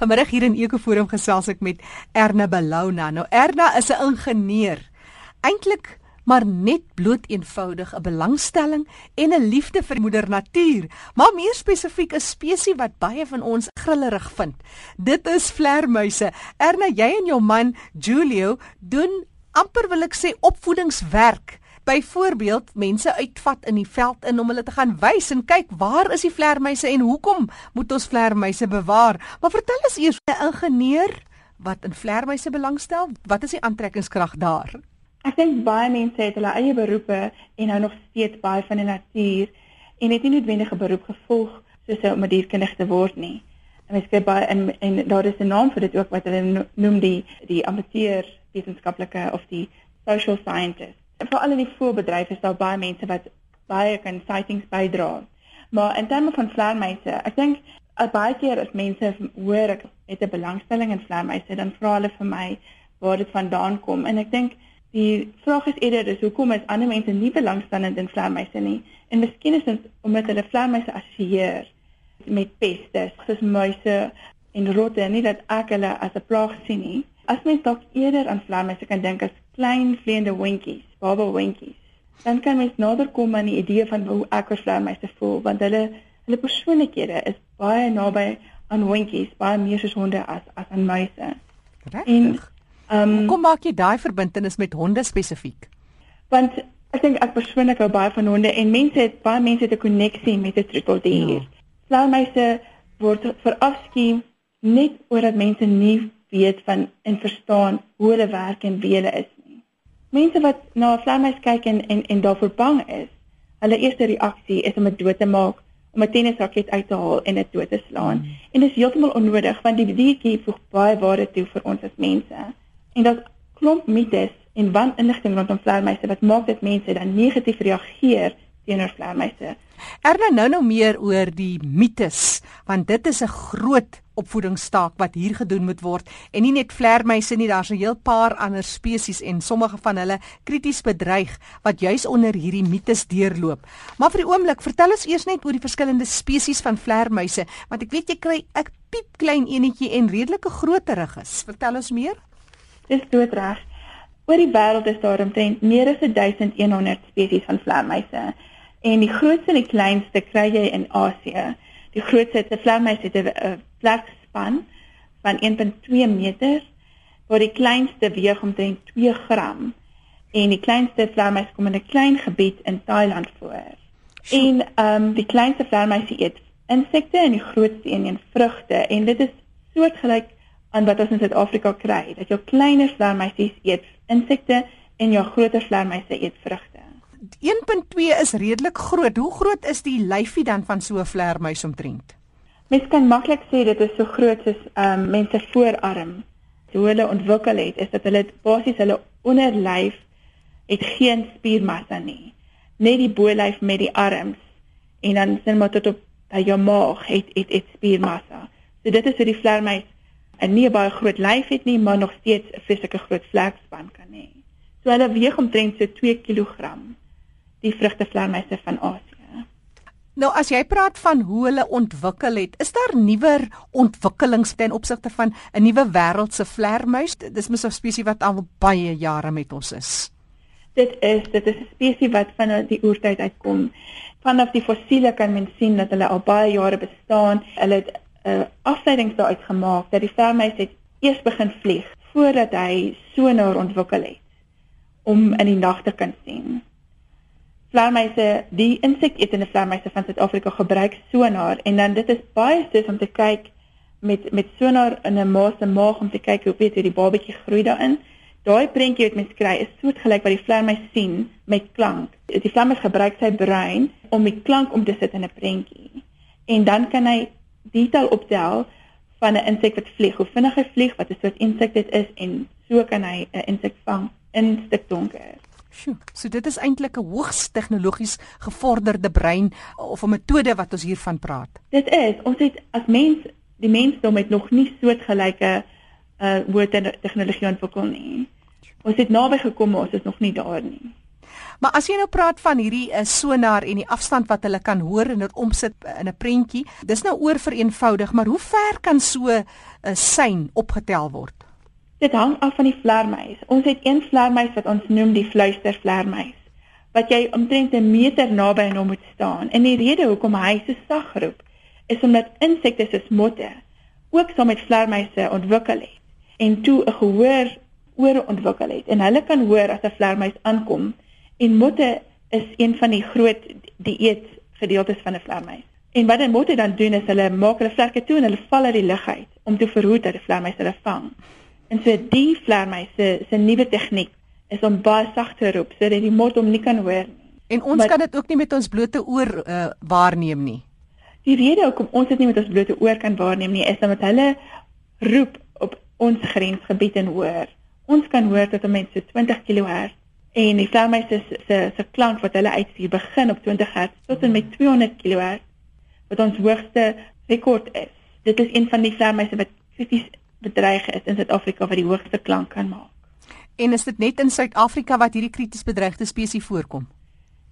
Vanmiddag hier in Ekoforum gesels ek met Erna Belauna. Nou Erna is 'n ingenieur. Eintlik maar net bloot eenvoudig 'n belangstelling en 'n liefde vir moeder natuur, maar meer spesifiek 'n spesies wat baie van ons grillerig vind. Dit is vlermuise. Erna, jy en jou man Julio doen amper wil ek sê opvoedingswerk byvoorbeeld mense uitvat in die veld in om hulle te gaan wys en kyk waar is die vlermuise en hoekom moet ons vlermuise bewaar? Maar vertel ons eers 'n ingenieur wat in vlermuise belangstel, wat is die aantrekkingskrag daar? Ek dink baie mense het hulle eie beroepe en nou nog steeds baie van die natuur en het nie noodwendig 'n beroep gevolg soos 'n dierkundige te word nie. En mens kyk baie en, en daar is 'n naam vir dit ook wat hulle noem die die amateur wetenskaplike of die social scientist vir al die voorbedryf is daar baie mense wat baie kan sightings bydra. Maar in terme van vleermuise, ek dink al baie keer as mense hoor ek het 'n belangstelling in vleermuise, dan vra hulle vir my waar dit vandaan kom en ek dink die vraag is eerder is hoekom is ander mense nie belangstellend in vleermuise nie? En miskien is dit omdat hulle vleermuise assosieer met peste, soos muise en rotte, nie dat ek hulle as 'n plaag sien nie. As mens dalk eerder aan vleermuise kan dink as klein vleiende windjies, baba windjies. Dan kan mens nader kom aan die idee van hoe ek oor vleermuise voel want hulle hulle persoonlikhede is baie naby aan windjies, baie meer soos honde as as aan muise. Regtig? Ehm um, kom maak jy daai verbintenis met honde spesifiek? Want ek dink ek persoonlik hou baie van honde en mense het baie mense het 'n koneksie met 'n troeteldier. Ja. Vleermuise word verafskuw net omdat mense nie weet van en verstaan hoe hulle werk en wie hulle is mense wat na 'n vleermuis kyk en en en daarvoor bang is, hulle eerste reaksie is om dit dood te maak, om 'n tennisraket uit te haal en dit dood te slaan. Mm. En dit is heeltemal onnodig want die diertjie voeg baie waarde toe vir ons as mense. En dat klomp mites en waninligting rondom vleermuise wat maak dat mense dan negatief reageer teenoor vleermuise. Erna nou nou meer oor die mites want dit is 'n groot opvoedingsstaak wat hier gedoen moet word en nie net vleermuise nie daar's 'n heel paar ander spesies en sommige van hulle krities bedreig wat juis onder hierdie mites deurloop. Maar vir die oomblik vertel ons eers net oor die verskillende spesies van vleermuise want ek weet jy kry 'n piep klein enetjie en redelike grooterig is. Vertel ons meer. Dis doodreg. Oor die wêreld is daar omtrent meer as 1100 spesies van vleermuise. En die grootste en die kleinste kry jy in Asië. Die grootste te vleermuis het 'n vlekspan van 1.2 meter, waar die kleinste weeg omtrent 2 gram. En die kleinste vleermuis kom in 'n klein gebied in Thailand voor. En ehm um, die kleinste vleermuis eet insekte en die grootste een een vrugte en dit is soortgelyk aan wat ons in Suid-Afrika kry. Dat jou kleiner vleermuisies eet insekte en jou groter vleermuise eet vrugte. 1.2 is redelik groot. Hoe groot is die lyfie dan van so 'n vleermuis omtrent? Mens kan maklik sê dit is so groot soos ehm um, mense voorarm. Hoe hulle ontwikkel het is dat hulle basies hulle onderlyf het geen spiermassa nie. Net die bolyf met die arms en dan sien maar tot op by jou maag het het het spiermassa. So dit is hoe die vleermuis 'n nie baie groot lyf het nie, maar nog steeds 'n fisieke groot vlekspan kan hê. So hulle weeg omtrent so 2 kg die vrugtevleermuise van Asië. Nou as jy praat van hoe hulle ontwikkel het, is daar nuwer ontwikkelings ten opsigte van 'n nuwe wêreldse vleermuis? Dis mos 'n spesies wat al baie jare met ons is. Dit is, dit is 'n spesies wat van die oertyd uitkom. Vanaf die fossiele kan men sien dat hulle al baie jare bestaan. Hulle het 'n uh, afleidings daaruit gemaak dat die vleermuis het eers begin vlieg voordat hy sonar ontwikkel het om in die nag te kan sien vleermuise, die inseketende vleermuise van Suid-Afrika gebruik sonar en dan dit is baie soos om te kyk met met sonar in 'n ma se maag om te kyk hoe weet hoe die babatjie groei daarin. Daai prentjie wat mens kry is soortgelyk wat die vleermuis sien met klank. Die vleermuis gebruik sy brein om die klank om te sit in 'n prentjie. En dan kan hy detail optel van 'n insek wat vlieg, hoe vinnig hy vlieg, wat 'n soort insek dit is en so kan hy 'n insek vang in stuk donker. Sjoe, so dit is eintlik 'n hoogs tegnologies gevorderde brein of 'n metode wat ons hiervan praat. Dit is, ons het as mens, die mensdom het nog nie soortgelyke uh woorde tegnologie ontwikkel nie. Ons het naby gekom, maar ons is nog nie daar nie. Maar as jy nou praat van hierdie uh, sonar en die afstand wat hulle kan hoor en dit omsit in 'n prentjie, dis nou oor vereenvoudig, maar hoe ver kan so 'n uh, sein opgetel word? Dit hang af van die vlermuis. Ons het een vlermuis wat ons noem die fluistervlermuis wat jy omtrent 'n meter naby aan hom moet staan. En die rede hoekom hy so sag roep, is omdat insekte soos motte ook saam met vlermuise ontwikkel het en toe 'n gehoor ore ontwikkel het en hulle kan hoor as 'n vlermuis aankom en motte is een van die groot dieet gedeeltes van 'n vlermuis. En wat 'n motte dan doen is hulle maak hulle vlerke toe en hulle val uit die lug uit om te verhoed dat die vlermuis hulle vang. En so die vlermuis se se nuwe tegniek is om baie sag te roep sodat die mot hom nie kan hoor nie. En ons maar, kan dit ook nie met ons blote oor uh, waarneem nie. Die rede hoekom ons dit nie met ons blote oor kan waarneem nie is omdat hulle roep op ons grensgebied en hoor. Ons kan hoor tot 'n mens so 20 kHz en die vlermuise se se se klank wat hulle uitstuur begin op 20 Hz tot en met 200 kHz wat ons hoogste rekord is. Dit is een van die vlermuise wat krities bedreig is in Suid-Afrika wat die hoogste klank kan maak. En is dit net in Suid-Afrika wat hierdie krities bedreigde spesies voorkom?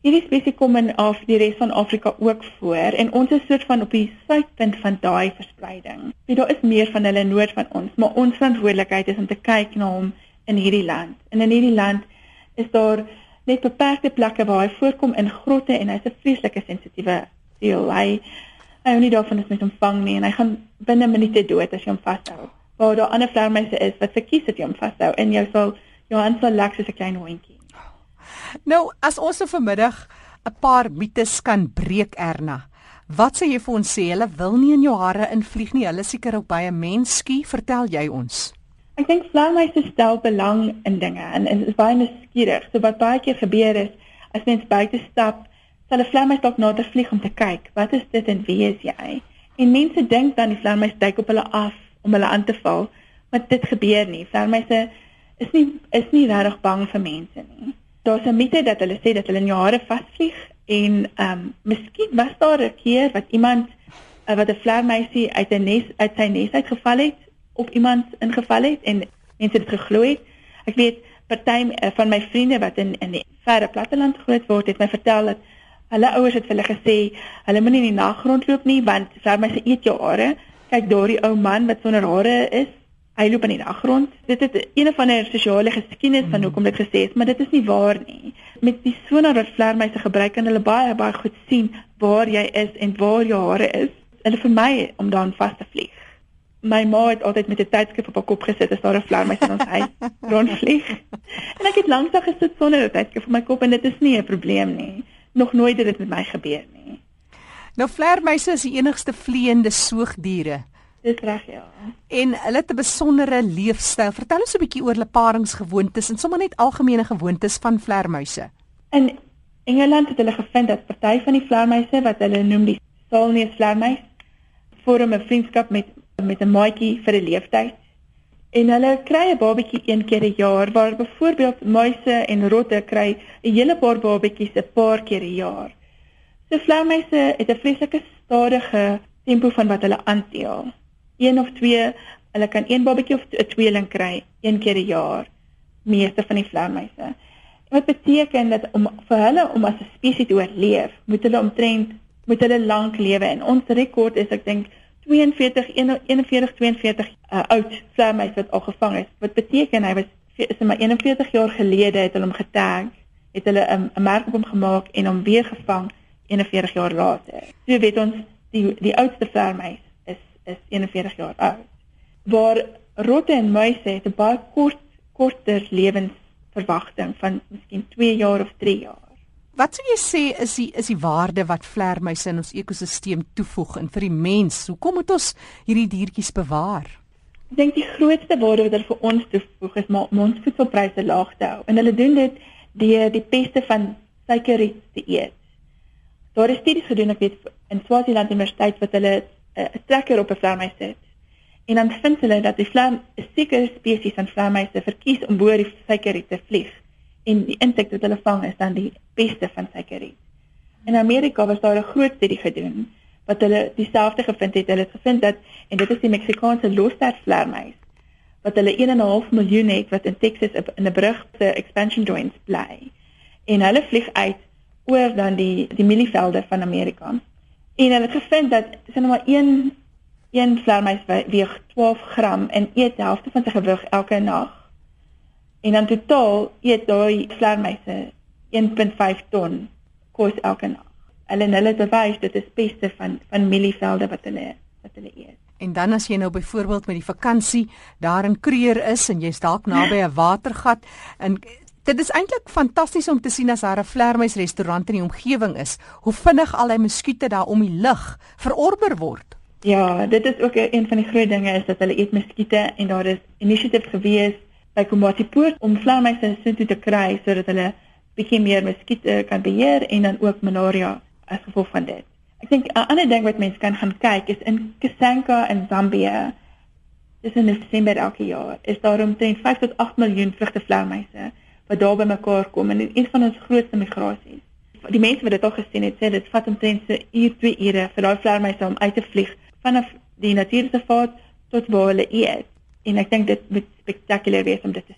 Hierdie spesies kom in af die res van Afrika ook voor en ons is soort van op die suidpunt van daai verspreiding. Wie daar is meer van hulle noord van ons, maar ons verantwoordelikheid is om te kyk na hom in hierdie land. En in hierdie land is daar net beperkte plekke waar hy voorkom in grotte en hy's 'n vreeslike sensitiewe deel. Hy hy hou nie daarvan as mens hom vang nie en hy gaan binne minute dood as jy hom vashou. Waar daar ander vlermuise is wat verkies dat jy hom vashou en jy sal jou hand sal lek soos 'n klein hondjie. Nou, as ons so vanmiddag 'n paar mites kan breek Erna. Wat sê jy vir ons sê hulle wil nie in jou hare invlieg nie. Hulle seker ook baie mensskie, vertel jy ons. Ek dink vlermuise stel belang in dinge en is baie nuuskierig. So wat baie keer gebeur is as mens buite stap, sal 'n vlermuis dalk nader vlieg om te kyk, wat is dit en wie is jy? En mense dink dan die vlermuis duik op hulle af om hulle aan te val, maar dit gebeur nie. Vlermuise is nie is nie regtig bang vir mense nie. Daar's 'n mite dat hulle sê dat hulle in jou hare vasvlieg en ehm um, miskien was daar 'n keer wat iemand uh, wat 'n vlermuisie uit 'n nes uit sy nes uitgeval het op iemand ingeval het en mense het geglo het. Ek weet party eh, van my vriende wat in in die verre platteland groot word het my vertel dat hulle ouers het vir hulle gesê hulle moenie in die nag rondloop nie want vir my se eet jou hare. Kyk daardie ou man wat sonder hare is. Hy loop in die nag rond. Dit het een van 'n sosiale geskiedenis van hoekom dit gesê is, maar dit is nie waar nie. Met die sonar wat vlermuise gebruik kan hulle baie baie goed sien waar jy is en waar jou hare is. Hulle vermy om dan vas te vlieg my ma het altyd met 'n tydskrif op haar kop gesit as daar 'n vlermuis in ons huis rondvlieg. En ek het lankdag gesit sonder 'n tydskrif op my kop en dit is nie 'n probleem nie. Nog nooit het dit met my gebeur nie. Nou vlermuise is die enigste vleiende soogdiere. Dis reg ja. En hulle het 'n besondere leefstyl. Vertel ons 'n bietjie oor hulle paringsgewoontes en sommer net algemene gewoontes van vlermuise. In Engeland het hulle gevind dat party van die vlermuise wat hulle noem die saalneusvlermuis vorm 'n vriendskap met met 'n maatjie vir 'n leeftyd. En hulle kry 'n babatjie een keer 'n jaar waar byvoorbeeld muise en rotte kry 'n hele paar babatjies 'n paar keer 'n jaar. So vlermuise het 'n vreeslike stadige tempo van wat hulle aanteel. Een of twee, hulle kan een babatjie of 'n tweeling kry een keer 'n jaar. Meeste van die vlermuise. Wat beteken dat om vir hulle om as 'n spesies te oorleef, moet hulle omtrent moet hulle lank lewe en ons rekord is ek dink 42 41 42 uh, oud vlermuis wat al gevang is. Wat beteken hy was is maar 41 jaar gelede het hulle hom getag, het hulle 'n um, merk op hom gemaak en hom weer gevang 41 jaar later. So weet ons die die oudste vlermuis is is 41 jaar oud. Waar rotte en muise het 'n baie kort korter lewensverwagting van miskien 2 jaar of 3 jaar. Wat sou jy sê is die is die waarde wat vlermuise in ons ekosisteem toevoeg en vir die mens? Hoekom moet ons hierdie diertjies bewaar? Ek dink die grootste waarde wat hulle vir ons toevoeg is om ons voedselpryse laag te hou. En hulle doen dit deur die peste van suikerriet te eet. Daar is studies gedoen ek weet in Swaziland Universiteit wat hulle eh, 'n uh, trekker op 'n vlermuis sit. En dan vind hulle dat die vlerm 'n sekere spesies van vlermuise verkies om bo die suikerriet te vlieg en die insek wat hulle vang is dan die beste van suikerriet. In Amerika was daar 'n groot studie gedoen wat hulle dieselfde gevind het. Hulle het gevind dat en dit is die Meksikaanse losstervlermuis wat hulle 1.5 miljoen het wat in Texas in 'n brug se expansion joints bly. en hulle vlieg uit oor dan die die mielievelde van Amerika. En hulle het gevind dat sien nou maar een een vleermuis weeg 12 gram en eet die helfte van sy gewig elke nag. En dan totaal eet daai vleermuise 1.5 ton kos elke nag. Hulle en hulle bewys dit is beste van van mielievelde wat hulle wat hulle eet. En dan as jy nou byvoorbeeld met die vakansie daar in Kruger is en jy's dalk naby 'n watergat en dit is eintlik fantasties om te sien as daar 'n vleermuis restaurant in die omgewing is, hoe vinnig al die muskiete daar om die lug verorber word. Ja, dit is ook een van die groot dinge is dat hulle eet muskiete en daar is inisiatief gewees by Komatipoort om vleermuise sin toe te kry sodat hulle bietjie meer muskiete kan beheer en dan ook malaria as gevolg van dit. Ek dink 'n ander ding wat mense kan gaan kyk is in Kasanka in Zambië. Dis in Desember elke jaar. Is daar omtrent 5 tot 8 miljoen vrugtevleermuise wat daar bymekaar kom en een van ons grootste migrasies. Die mense wat dit al gesien het, sê dit vat omtrent so uur, 2 ure vir daai vleermuise om uit te vlieg vanaf die natuurreservaat tot waar hulle eet. En ek dink dit moet spektakulêr wees om dit te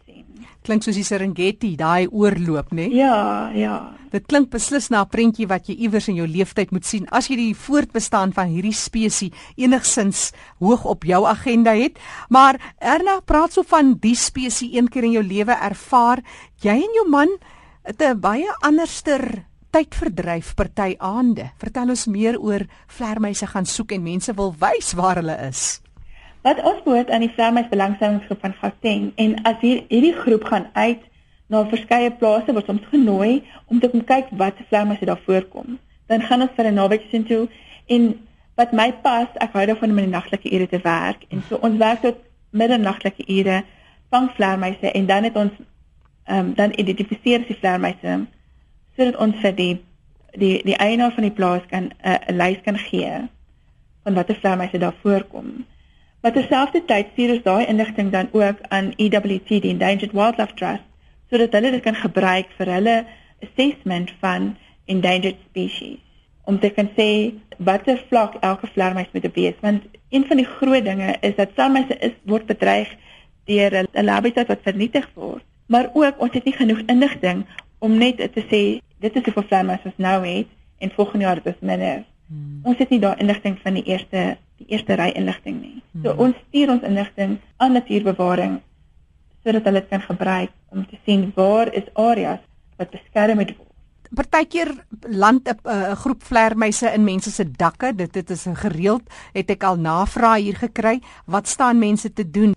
klink soos die Serengeti, daai oorloop, né? Nee? Ja, ja. Dit klink beslis na 'n prentjie wat jy iewers in jou lewenstyd moet sien as jy die voortbestaan van hierdie spesies enigsins hoog op jou agenda het. Maar Erna praat so van die spesies een keer in jou lewe ervaar. Jy en jou man het 'n baie anderster tydverdryf party aande. Vertel ons meer oor vlermuise gaan soek en mense wil wys waar hulle is. Wat ons behoort aan die Vlermuis Belangstellingsgroep van Gauteng en as hier hierdie groep gaan uit na verskeie plase word ons genooi om te kom kyk wat se vlermuise daar voorkom. Dan gaan ons vir 'n naweek sien toe en wat my pas, ek hou daarvan om in die nagtelike ure te werk en so ons werk tot middernagtelike ure vang vlermuise en dan het ons ehm um, dan identifiseer die vlermuise sodat ons vir die die die eienaar van die plaas kan 'n uh, lys kan gee van watter vlermuise daar voorkom. Maar terselfdertyd stuur ons daai inligting dan ook aan EWT, die Endangered Wildlife Trust, sodat hulle dit kan gebruik vir hulle assessment van endangered species. Om te kan sê watter vlak elke vlermuis moet wees want een van die groot dinge is dat vlermuise is word bedreig deur 'n habitat wat vernietig word. Maar ook ons het nie genoeg inligting om net te sê dit is hoeveel vlermuise ons nou het en volgende jaar is minder. Hmm. ons het nie daai inligting van die eerste die eerste ry inligting nie. So hmm. ons stuur ons inligting aan natuurbewaring sodat hulle dit kan gebruik om te sien waar is areas wat beskerm moet word. Partykeer land 'n groep vlermuise in mense se dakke. Dit dit is gereeld het ek al navraag hier gekry. Wat staan mense te doen?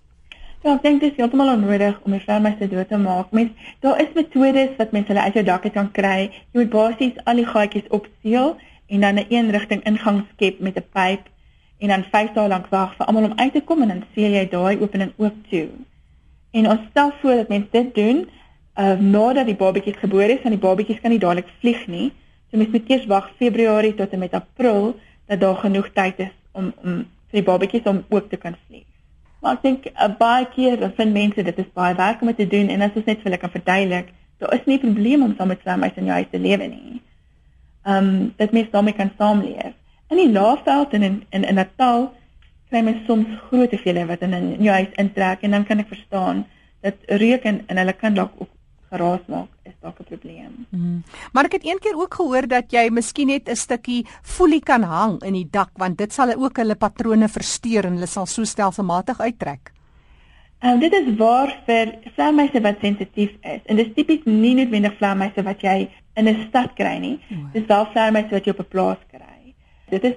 Ja, ek dink dit is heeltemal onnodig om die vlermuise dood te maak. Mens daar is metodes wat mense hulle uit jou dakke kan kry. Jy moet basies al die gaatjies opseël en dan 'n een rigting ingang skep met 'n pyp en dan 5 dae lank wag vir almal om uit te kom en dan sien jy daai opening oop toe. En ons stel voor dat mense dit doen uh nadat die babatjies gebore is, want die babatjies kan nie dadelik vlieg nie. So mens moet eers wag Februarie tot en met April dat daar genoeg tyd is om om vir die babatjies om ook te kan vlieg. Maar ek dink uh, baie keer vind mense dit is baie werk om te doen en as ons net vir hulle kan verduidelik, daar is nie 'n probleem om saam met hulle in jou huis te lewe nie. Um dit mens daarmee kan saamleef. In die Laagveld en in in, in Natal kry mens soms groot veel wat in in jou huis intrek en dan kan ek verstaan dat reuk en, en hulle kan dalk ook geraas maak is dalk 'n probleem. Hmm. Maar ek het een keer ook gehoor dat jy miskien net 'n stukkie folie kan hang in die dak want dit sal ook hulle patrone versteur en hulle sal so stelselmatig uittrek. Um, dit is waar vir vleermuise wat sensitief is. En dis tipies nie noodwendig vleermuise wat jy in 'n stad kry nie. Dis wel vleermuise wat jy op 'n plaas kry. Dit is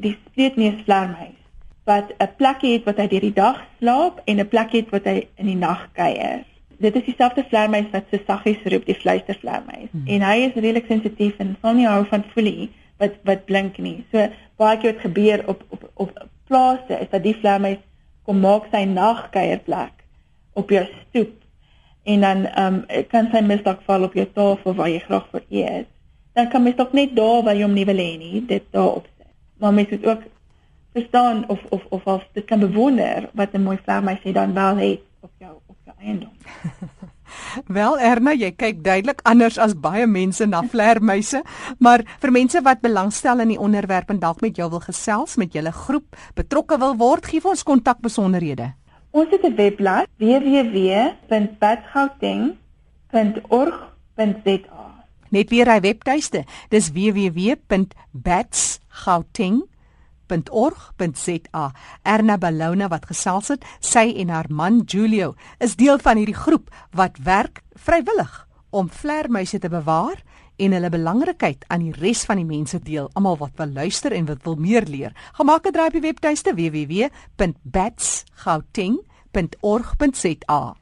die spreekneusvlermuis wat 'n plekkie het wat hy deur die dag slaap en 'n plekkie het wat hy in die nag kuier. Dit is dieselfde vlermuis wat so saggies roep die fluistervlermuis hmm. en hy is redelik sensitief en sal nie hou van folie wat wat blink nie. So baie keer wat gebeur op op op plase is dat die vlermuis kom maak sy nagkuierplek op jou stoep en dan ehm um, kan sy misdalk val op jou tafel waar jy graag vir eet dan kan mens dalk net daar waar jy hom nie wil hê nie, dit daarop sit. Maar mens moet ook verstaan of of of of dit kan bewonder wat 'n mooi vlermuis dan wel het op jou op jou eiendom. Wel Erna, jy kyk duidelik anders as baie mense na vlermuise, maar vir mense wat belangstel in die onderwerp en dalk met jou wil gesels met julle groep, betrokke wil word, gee ons kontakbesonderhede. Ons het 'n webblad www.badgauteng.org.za Net weer hy webtuiste. Dis www.bats.gauteng.org.za. Erna Balauna wat gesels het, sy en haar man Julio is deel van hierdie groep wat werk vrywillig om vlermuise te bewaar en hulle belangrikheid aan die res van die mense deel, almal wat wil luister en wat wil meer leer. Gemaak 'n draai op die webtuiste www.bats.gauteng.org.za.